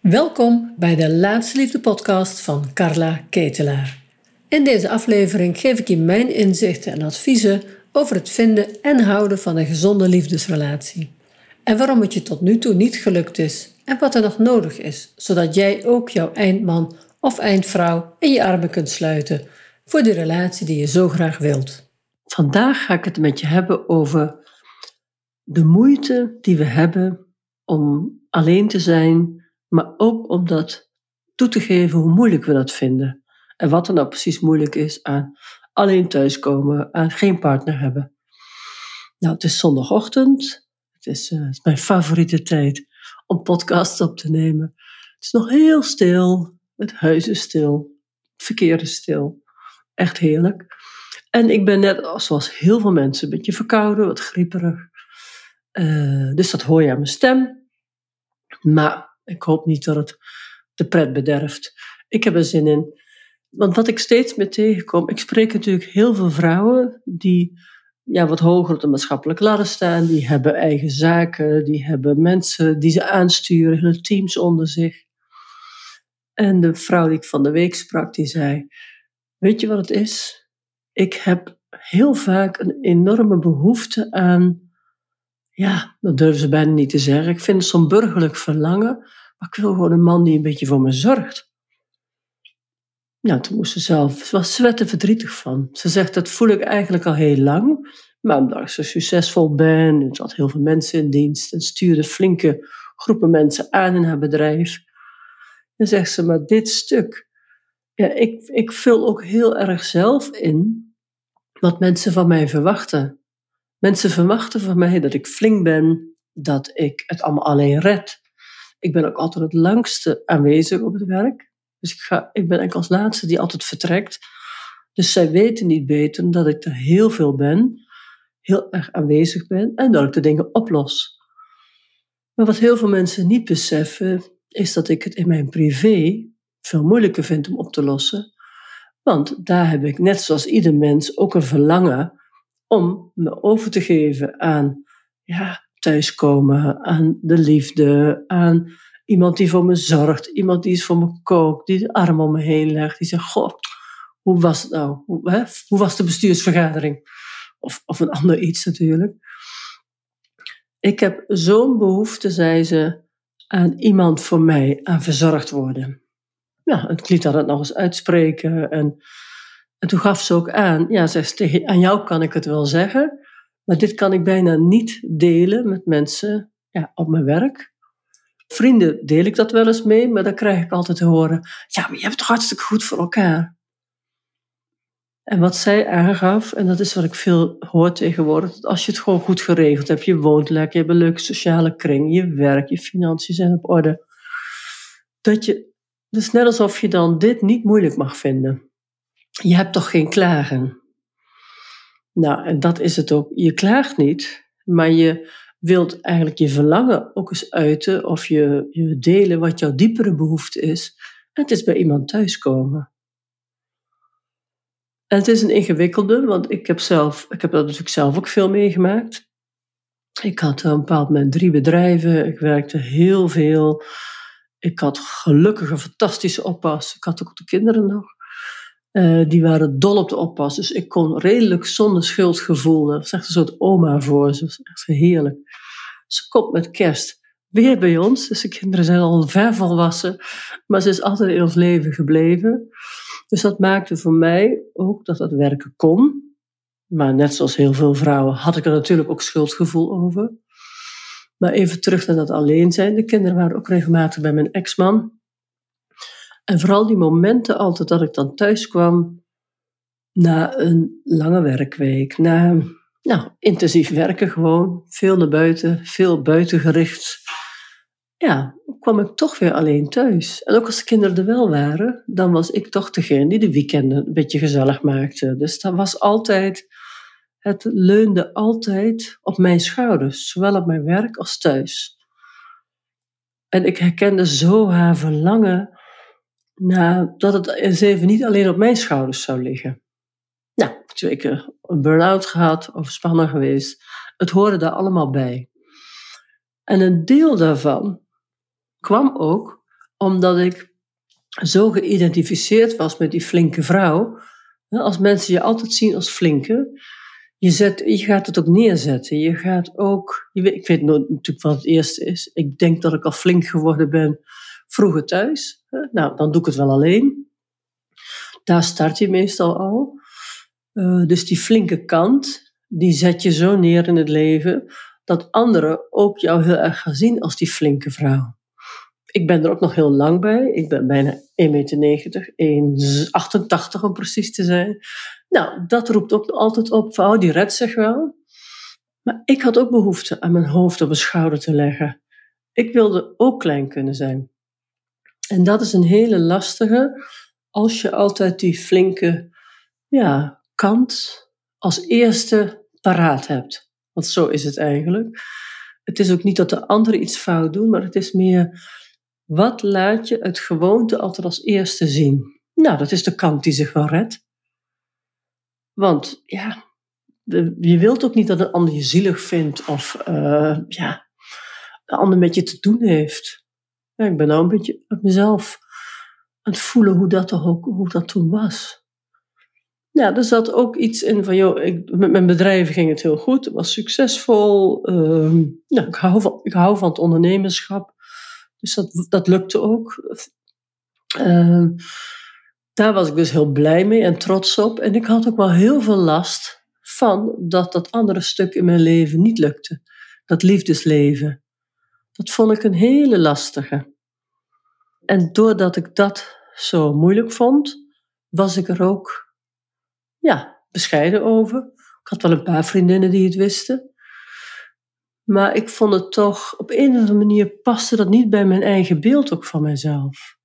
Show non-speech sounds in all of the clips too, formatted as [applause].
Welkom bij de Laatste Liefde podcast van Carla Ketelaar. In deze aflevering geef ik je mijn inzichten en adviezen over het vinden en houden van een gezonde liefdesrelatie. En waarom het je tot nu toe niet gelukt is en wat er nog nodig is, zodat jij ook jouw eindman of eindvrouw in je armen kunt sluiten voor de relatie die je zo graag wilt. Vandaag ga ik het met je hebben over de moeite die we hebben om alleen te zijn, maar ook om dat toe te geven hoe moeilijk we dat vinden. En wat er nou precies moeilijk is aan alleen thuiskomen, aan geen partner hebben. Nou, het is zondagochtend. Het is, het is mijn favoriete tijd om podcasts op te nemen. Het is nog heel stil. Het huis is stil. Het verkeer is stil. Echt heerlijk. En ik ben net, zoals heel veel mensen, een beetje verkouden, wat grieperig. Uh, dus dat hoor je aan mijn stem. Maar ik hoop niet dat het de pret bederft. Ik heb er zin in. Want wat ik steeds meer tegenkom, ik spreek natuurlijk heel veel vrouwen die ja, wat hoger op de maatschappelijke ladder staan. Die hebben eigen zaken, die hebben mensen die ze aansturen, hun teams onder zich. En de vrouw die ik van de week sprak, die zei: Weet je wat het is? Ik heb heel vaak een enorme behoefte aan, ja, dat durven ze bijna niet te zeggen. Ik vind het zo'n burgerlijk verlangen, maar ik wil gewoon een man die een beetje voor me zorgt. Nou, toen moest ze zelf, ze was zwette verdrietig van. Ze zegt, dat voel ik eigenlijk al heel lang. Maar omdat ik zo succesvol ben, en ze had heel veel mensen in dienst en stuurde flinke groepen mensen aan in haar bedrijf. Dan zegt ze, maar dit stuk, ja, ik, ik vul ook heel erg zelf in wat mensen van mij verwachten. Mensen verwachten van mij dat ik flink ben, dat ik het allemaal alleen red. Ik ben ook altijd het langste aanwezig op het werk. Dus ik, ga, ik ben eigenlijk als laatste die altijd vertrekt. Dus zij weten niet beter dat ik er heel veel ben, heel erg aanwezig ben en dat ik de dingen oplos. Maar wat heel veel mensen niet beseffen, is dat ik het in mijn privé veel moeilijker vind om op te lossen. Want daar heb ik, net zoals ieder mens, ook een verlangen om me over te geven aan ja, thuiskomen, aan de liefde, aan Iemand die voor me zorgt, iemand die is voor me kookt, die de arm om me heen legt, die zegt: Goh, hoe was het nou? Hoe, was de bestuursvergadering? Of, of een ander iets natuurlijk. Ik heb zo'n behoefte, zei ze, aan iemand voor mij, aan verzorgd worden. Ja, ik liet haar dat nog eens uitspreken. En, en toen gaf ze ook aan, ja, zegt, aan jou kan ik het wel zeggen, maar dit kan ik bijna niet delen met mensen ja, op mijn werk. Vrienden deel ik dat wel eens mee, maar dan krijg ik altijd te horen: ja, maar je hebt het hartstikke goed voor elkaar. En wat zij aangaf, en dat is wat ik veel hoor tegenwoordig, als je het gewoon goed geregeld hebt, je woont lekker, je hebt een leuke sociale kring, je werk, je financiën zijn op orde, dat je, is net alsof je dan dit niet moeilijk mag vinden. Je hebt toch geen klagen? Nou, en dat is het ook. Je klaagt niet, maar je wilt eigenlijk je verlangen ook eens uiten of je, je delen wat jouw diepere behoefte is. En het is bij iemand thuiskomen. En het is een ingewikkelde, want ik heb, zelf, ik heb dat natuurlijk zelf ook veel meegemaakt. Ik had op een bepaald moment drie bedrijven, ik werkte heel veel. Ik had gelukkig een fantastische oppas. Ik had ook de kinderen nog. Uh, die waren dol op de oppas. Dus ik kon redelijk zonder schuldgevoel. Dat was echt een soort oma voor ze. Dat was echt heerlijk. Ze komt met kerst weer bij ons. Dus de kinderen zijn al ver volwassen. Maar ze is altijd in ons leven gebleven. Dus dat maakte voor mij ook dat dat werken kon. Maar net zoals heel veel vrouwen had ik er natuurlijk ook schuldgevoel over. Maar even terug naar dat alleen zijn. De kinderen waren ook regelmatig bij mijn ex-man. En vooral die momenten altijd dat ik dan thuis kwam na een lange werkweek, na nou, intensief werken gewoon, veel naar buiten, veel buitengericht. Ja, kwam ik toch weer alleen thuis. En ook als de kinderen er wel waren, dan was ik toch degene die de weekenden een beetje gezellig maakte. Dus dat was altijd, het leunde altijd op mijn schouders, zowel op mijn werk als thuis. En ik herkende zo haar verlangen nou, dat het eens even niet alleen op mijn schouders zou liggen. Nou, twee keer een burn-out gehad, overspannen geweest. Het hoorde daar allemaal bij. En een deel daarvan kwam ook omdat ik zo geïdentificeerd was met die flinke vrouw. Als mensen je altijd zien als flinke, je, zet, je gaat het ook neerzetten. Je gaat ook, ik weet natuurlijk wat het eerste is. Ik denk dat ik al flink geworden ben vroeger thuis. Nou, dan doe ik het wel alleen. Daar start je meestal al. Uh, dus die flinke kant, die zet je zo neer in het leven dat anderen ook jou heel erg gaan zien als die flinke vrouw. Ik ben er ook nog heel lang bij. Ik ben bijna 1,90 meter, 1,88 om precies te zijn. Nou, dat roept ook altijd op, vrouw, die redt zich wel. Maar ik had ook behoefte aan mijn hoofd op mijn schouder te leggen. Ik wilde ook klein kunnen zijn. En dat is een hele lastige, als je altijd die flinke ja, kant als eerste paraat hebt. Want zo is het eigenlijk. Het is ook niet dat de anderen iets fout doen, maar het is meer wat laat je het gewoonte altijd als eerste zien? Nou, dat is de kant die zich wel redt. Want ja, je wilt ook niet dat een ander je zielig vindt of uh, ja, een ander met je te doen heeft. Ja, ik ben nou een beetje op mezelf aan het voelen hoe dat, toch ook, hoe dat toen was. Ja, er zat ook iets in van, joh, ik, met mijn bedrijf ging het heel goed, het was succesvol. Uh, nou, ik, hou van, ik hou van het ondernemerschap. Dus dat, dat lukte ook. Uh, daar was ik dus heel blij mee en trots op. En ik had ook wel heel veel last van dat dat andere stuk in mijn leven niet lukte. Dat liefdesleven. Dat vond ik een hele lastige. En doordat ik dat zo moeilijk vond, was ik er ook ja, bescheiden over. Ik had wel een paar vriendinnen die het wisten. Maar ik vond het toch, op een of andere manier paste dat niet bij mijn eigen beeld ook van mezelf.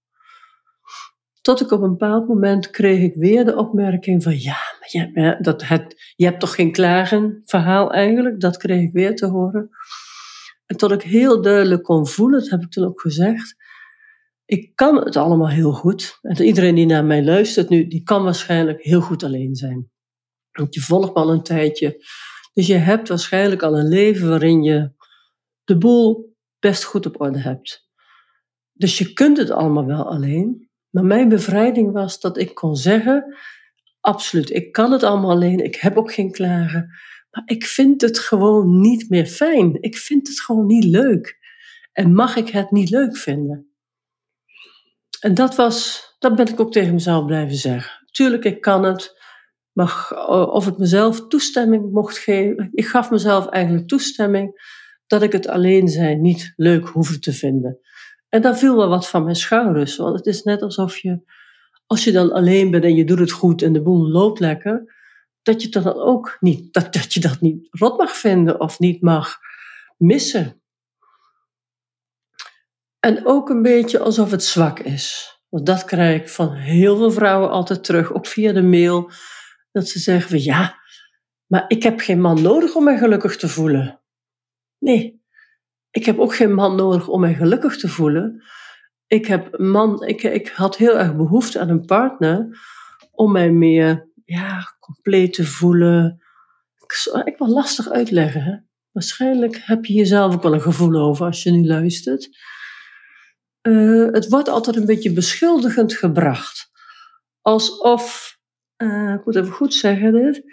Tot ik op een bepaald moment kreeg ik weer de opmerking van ja, maar je, dat het, je hebt toch geen klagen verhaal eigenlijk. Dat kreeg ik weer te horen. En tot ik heel duidelijk kon voelen, dat heb ik toen ook gezegd. Ik kan het allemaal heel goed. En iedereen die naar mij luistert nu, die kan waarschijnlijk heel goed alleen zijn. Want je volgt me al een tijdje. Dus je hebt waarschijnlijk al een leven waarin je de boel best goed op orde hebt. Dus je kunt het allemaal wel alleen. Maar mijn bevrijding was dat ik kon zeggen: absoluut, ik kan het allemaal alleen. Ik heb ook geen klagen. Ik vind het gewoon niet meer fijn. Ik vind het gewoon niet leuk. En mag ik het niet leuk vinden? En dat was, dat ben ik ook tegen mezelf blijven zeggen. Tuurlijk, ik kan het. Maar of ik mezelf toestemming mocht geven. Ik gaf mezelf eigenlijk toestemming dat ik het alleen zijn niet leuk hoefde te vinden. En dan viel wel wat van mijn schouders. Want het is net alsof je, als je dan alleen bent en je doet het goed en de boel loopt lekker, dat je dan ook niet, dat, dat je dat niet rot mag vinden of niet mag missen. En ook een beetje alsof het zwak is. Want dat krijg ik van heel veel vrouwen altijd terug, ook via de mail. Dat ze zeggen van ja, maar ik heb geen man nodig om mij gelukkig te voelen. Nee, ik heb ook geen man nodig om mij gelukkig te voelen. Ik, heb man, ik, ik had heel erg behoefte aan een partner om mij meer ja, compleet te voelen. Ik, wil lastig uitleggen. Hè? Waarschijnlijk heb je jezelf ook wel een gevoel over als je nu luistert. Uh, het wordt altijd een beetje beschuldigend gebracht. Alsof, uh, ik moet even goed zeggen dit,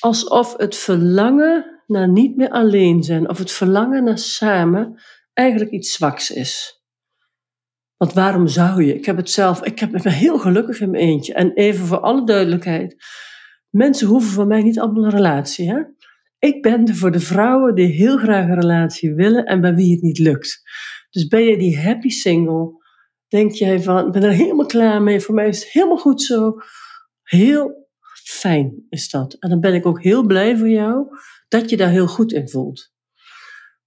alsof het verlangen naar niet meer alleen zijn of het verlangen naar samen eigenlijk iets zwaks is. Want waarom zou je? Ik heb het zelf, ik heb, ik ben heel gelukkig in mijn eentje. En even voor alle duidelijkheid, mensen hoeven van mij niet allemaal een relatie. Hè? Ik ben er voor de vrouwen die heel graag een relatie willen en bij wie het niet lukt. Dus ben je die happy single, denk jij van, ik ben er helemaal klaar mee, voor mij is het helemaal goed zo. Heel fijn is dat. En dan ben ik ook heel blij voor jou dat je daar heel goed in voelt.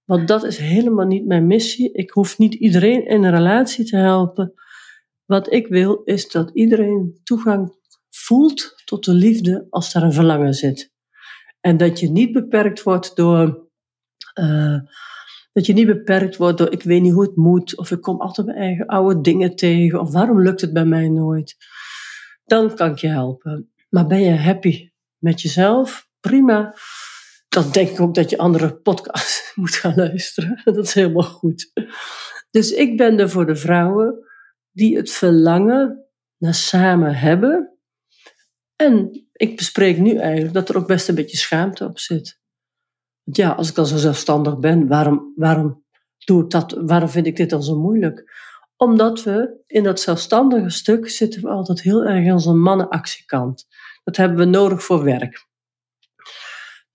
Want dat is helemaal niet mijn missie. Ik hoef niet iedereen in een relatie te helpen. Wat ik wil is dat iedereen toegang voelt tot de liefde als daar een verlangen zit. En dat je niet beperkt wordt door. Uh, dat je niet beperkt wordt door ik weet niet hoe het moet, of ik kom altijd mijn eigen oude dingen tegen, of waarom lukt het bij mij nooit. Dan kan ik je helpen. Maar ben je happy met jezelf? Prima. Dan denk ik ook dat je andere podcasts [laughs] moet gaan luisteren. [laughs] Dat is helemaal goed. Dus ik ben er voor de vrouwen die het verlangen naar samen hebben. En ik bespreek nu eigenlijk dat er ook best een beetje schaamte op zit. Want ja, als ik dan zo zelfstandig ben, waarom, waarom doe ik dat? Waarom vind ik dit dan zo moeilijk? Omdat we in dat zelfstandige stuk zitten we altijd heel erg in onze mannenactiekant. Dat hebben we nodig voor werk.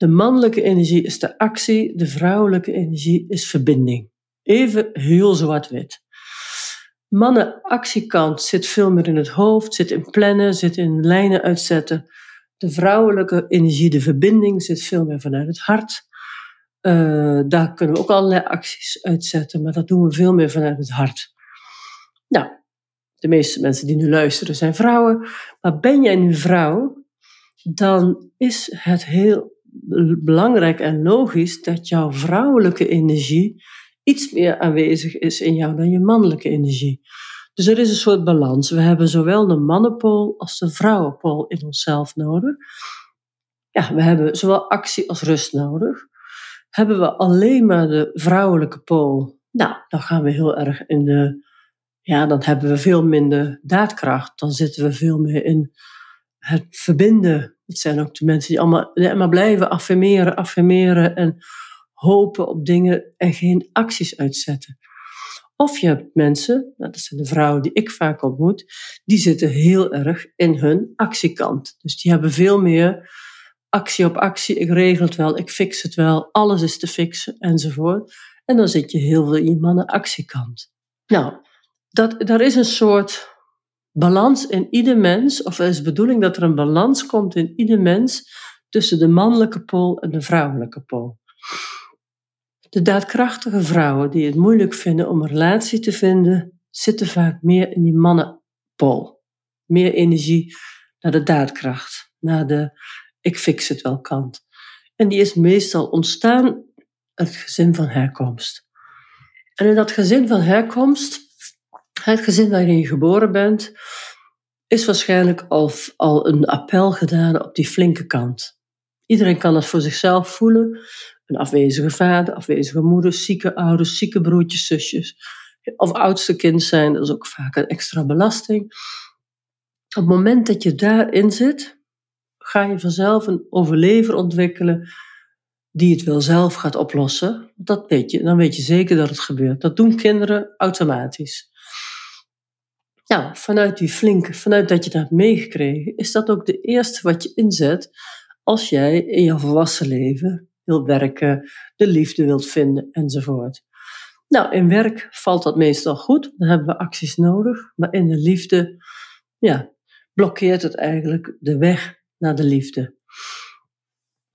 De mannelijke energie is de actie, de vrouwelijke energie is verbinding. Even heel zwart-wit. Mannenactiekant zit veel meer in het hoofd, zit in plannen, zit in lijnen uitzetten. De vrouwelijke energie, de verbinding, zit veel meer vanuit het hart. Uh, daar kunnen we ook allerlei acties uitzetten, maar dat doen we veel meer vanuit het hart. Nou, de meeste mensen die nu luisteren zijn vrouwen. Maar ben jij nu vrouw, dan is het heel belangrijk en logisch dat jouw vrouwelijke energie iets meer aanwezig is in jou dan je mannelijke energie. Dus er is een soort balans. We hebben zowel de mannenpool als de vrouwenpool in onszelf nodig. Ja, we hebben zowel actie als rust nodig. Hebben we alleen maar de vrouwelijke pool, nou, dan gaan we heel erg in de, ja, dan hebben we veel minder daadkracht. Dan zitten we veel meer in het verbinden. Het zijn ook de mensen die allemaal maar blijven affirmeren, affirmeren en hopen op dingen en geen acties uitzetten. Of je hebt mensen, nou, dat zijn de vrouwen die ik vaak ontmoet, die zitten heel erg in hun actiekant. Dus die hebben veel meer actie op actie. Ik regel het wel, ik fix het wel, alles is te fixen enzovoort. En dan zit je heel veel in je mannen actiekant. Nou, dat, daar is een soort balans in ieder mens, of er is de bedoeling dat er een balans komt in ieder mens tussen de mannelijke pool en de vrouwelijke pool. De daadkrachtige vrouwen die het moeilijk vinden om een relatie te vinden, zitten vaak meer in die mannenpool. Meer energie naar de daadkracht, naar de ik fix het wel kant. En die is meestal ontstaan uit het gezin van herkomst. En in dat gezin van herkomst, het gezin waarin je geboren bent, is waarschijnlijk al, een appel gedaan op die flinke kant. Iedereen kan dat voor zichzelf voelen. Een afwezige vader, afwezige moeder, zieke ouders, zieke broertjes, zusjes. Of oudste kind zijn, dat is ook vaak een extra belasting. Op het moment dat je daarin zit, ga je vanzelf een overlever ontwikkelen die het wel zelf gaat oplossen. Dat weet je, dan weet je zeker dat het gebeurt. Dat doen kinderen automatisch. Nou, vanuit die flinke, vanuit dat je dat hebt meegekregen, is dat ook de eerste wat je inzet als jij in je volwassen leven wilt werken, de liefde wilt vinden enzovoort. Nou, in werk valt dat meestal goed, dan hebben we acties nodig, maar in de liefde, ja, blokkeert het eigenlijk de weg naar de liefde.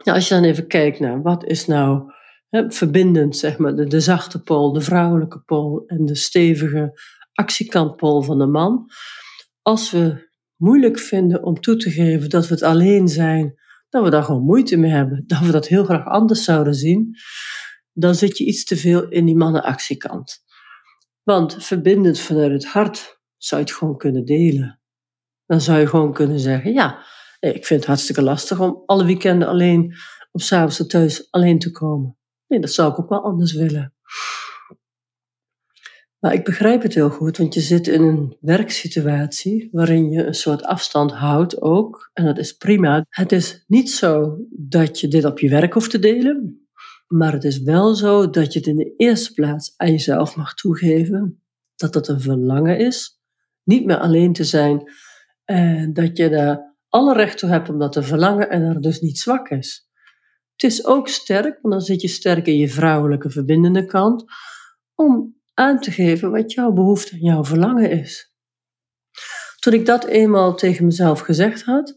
Nou, als je dan even kijkt naar wat is nou hè, verbindend, zeg maar, de, zachte pool, de vrouwelijke pool en de stevige actiekantpool van de man. Als we moeilijk vinden om toe te geven dat we het alleen zijn dat we daar gewoon moeite mee hebben, dat we dat heel graag anders zouden zien, dan zit je iets te veel in die mannenactiekant. Want verbindend vanuit het hart zou je het gewoon kunnen delen. Dan zou je gewoon kunnen zeggen, ja, ik vind het hartstikke lastig om alle weekenden alleen of s'avonds thuis alleen te komen. Nee, dat zou ik ook wel anders willen. Maar ik begrijp het heel goed, want je zit in een werksituatie waarin je een soort afstand houdt ook. En dat is prima. Het is niet zo dat je dit op je werk hoeft te delen, maar het is wel zo dat je het in de eerste plaats aan jezelf mag toegeven. Dat dat een verlangen is. Niet meer alleen te zijn en dat je daar alle recht toe hebt om dat te verlangen en er dus niet zwak is. Het is ook sterk, want dan zit je sterk in je vrouwelijke verbindende kant, om aan te geven wat jouw behoefte en jouw verlangen is. Toen ik dat eenmaal tegen mezelf gezegd had,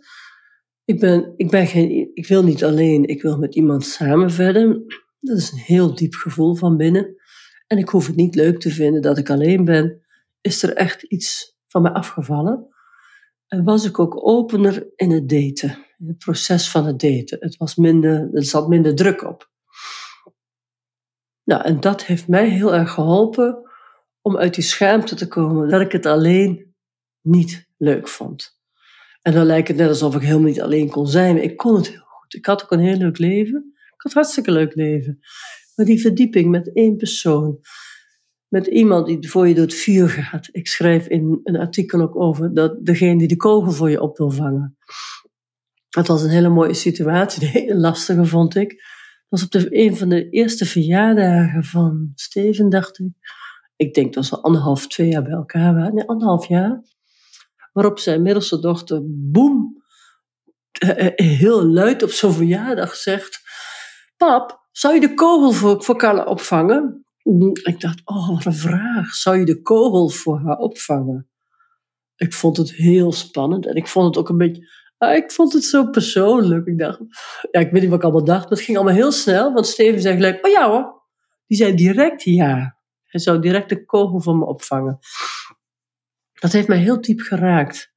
ik, ben, ik, ben geen, ik wil niet alleen, ik wil met iemand samen verder. Dat is een heel diep gevoel van binnen. En ik hoef het niet leuk te vinden dat ik alleen ben. Is er echt iets van mij afgevallen? Was ik ook opener in het daten, in het proces van het daten. Het was minder, er zat minder druk op. Nou, en dat heeft mij heel erg geholpen om uit die schaamte te komen dat ik het alleen niet leuk vond. En dan lijkt het net alsof ik helemaal niet alleen kon zijn. Ik kon het heel goed. Ik had ook een heel leuk leven. Ik had een hartstikke leuk leven. Maar die verdieping met één persoon, met iemand die voor je door het vuur gaat. Ik schrijf in een artikel ook over dat degene die de kogel voor je op wil vangen. Dat was een hele mooie situatie, [laughs] een hele lastige vond ik. Dat was op de, een van de eerste verjaardagen van Steven, dacht ik. Ik denk dat ze anderhalf, twee jaar bij elkaar waren. Nee, anderhalf jaar. Waarop zijn middelste dochter, boem, eh, eh, heel luid op zo'n verjaardag zegt: Pap, zou je de kogel voor, voor Carla opvangen? Ik dacht, oh, wat een vraag. Zou je de kogel voor haar opvangen? Ik vond het heel spannend en ik vond het ook een beetje. Ah, ik vond het zo persoonlijk. Ik dacht, ja, ik weet niet wat ik allemaal dacht, maar het ging allemaal heel snel. Want Steven zei gelijk, oh ja hoor. Die zei direct ja. Hij zou direct de kogel voor me opvangen. Dat heeft mij heel diep geraakt.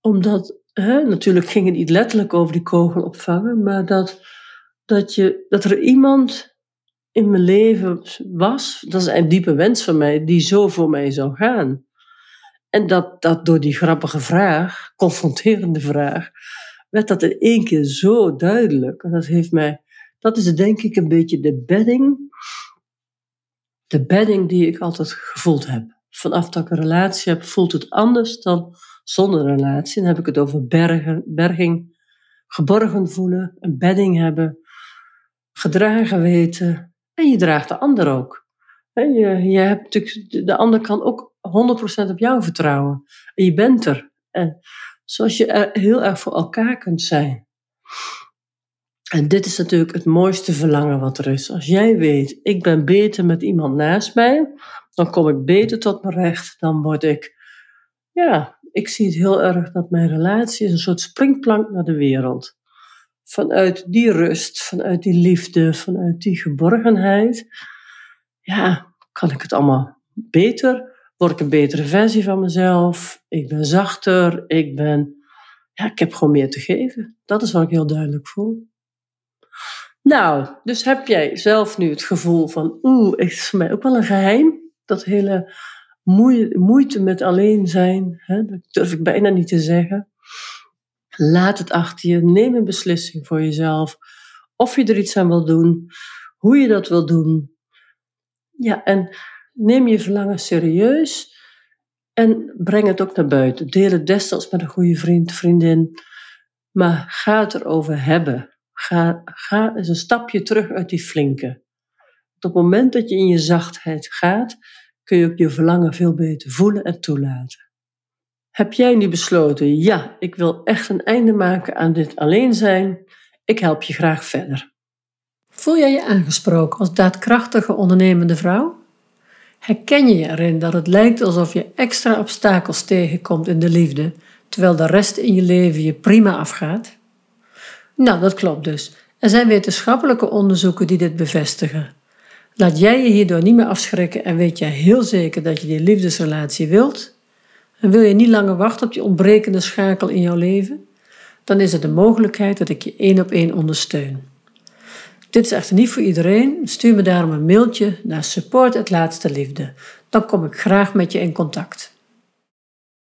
Omdat, hè, natuurlijk ging het niet letterlijk over die kogel opvangen, maar dat, dat, je, dat er iemand in mijn leven was, dat is een diepe wens van mij, die zo voor mij zou gaan. En dat, dat door die grappige vraag, confronterende vraag, werd dat in één keer zo duidelijk. En dat heeft mij, dat is denk ik een beetje de bedding, de bedding die ik altijd gevoeld heb. Vanaf dat ik een relatie heb, voelt het anders dan zonder relatie. Dan heb ik het over bergen, berging, geborgen voelen, een bedding hebben, gedragen weten. En je draagt de ander ook. Je, je hebt natuurlijk, de ander kan ook 100% op jou vertrouwen. En je bent er. En zoals je heel erg voor elkaar kunt zijn. En dit is natuurlijk het mooiste verlangen wat er is. Als jij weet, ik ben beter met iemand naast mij, dan kom ik beter tot mijn recht. Dan word ik, ja, ik zie het heel erg dat mijn relatie is een soort springplank naar de wereld. Vanuit die rust, vanuit die liefde, vanuit die geborgenheid, ja, kan ik het allemaal beter word ik een betere versie van mezelf. Ik ben zachter. Ik ben, ja, ik heb gewoon meer te geven. Dat is wat ik heel duidelijk voel. Nou, dus heb jij zelf nu het gevoel van, oeh, is voor mij ook wel een geheim. Dat hele moeite met alleen zijn, hè, dat durf ik bijna niet te zeggen. Laat het achter je, neem een beslissing voor jezelf. Of je er iets aan wil doen, hoe je dat wil doen. Ja, en neem je verlangen serieus en breng het ook naar buiten. Deel het destijds met een goede vriend, vriendin. Maar ga het erover hebben. Ga, ga eens een stapje terug uit die flinke. Op het moment dat je in je zachtheid gaat, kun je ook je verlangen veel beter voelen en toelaten. Heb jij nu besloten, ja, ik wil echt een einde maken aan dit alleen zijn? Ik help je graag verder. Voel jij je aangesproken als daadkrachtige ondernemende vrouw? Herken je je erin dat het lijkt alsof je extra obstakels tegenkomt in de liefde, terwijl de rest in je leven je prima afgaat? Nou, dat klopt dus. Er zijn wetenschappelijke onderzoeken die dit bevestigen. Laat jij je hierdoor niet meer afschrikken en weet jij heel zeker dat je die liefdesrelatie wilt? En wil je niet langer wachten op die ontbrekende schakel in jouw leven? Dan is er de mogelijkheid dat ik je één op één ondersteun. Dit is echter niet voor iedereen. Stuur me daarom een mailtje naar support het laatste liefde. Dan kom ik graag met je in contact.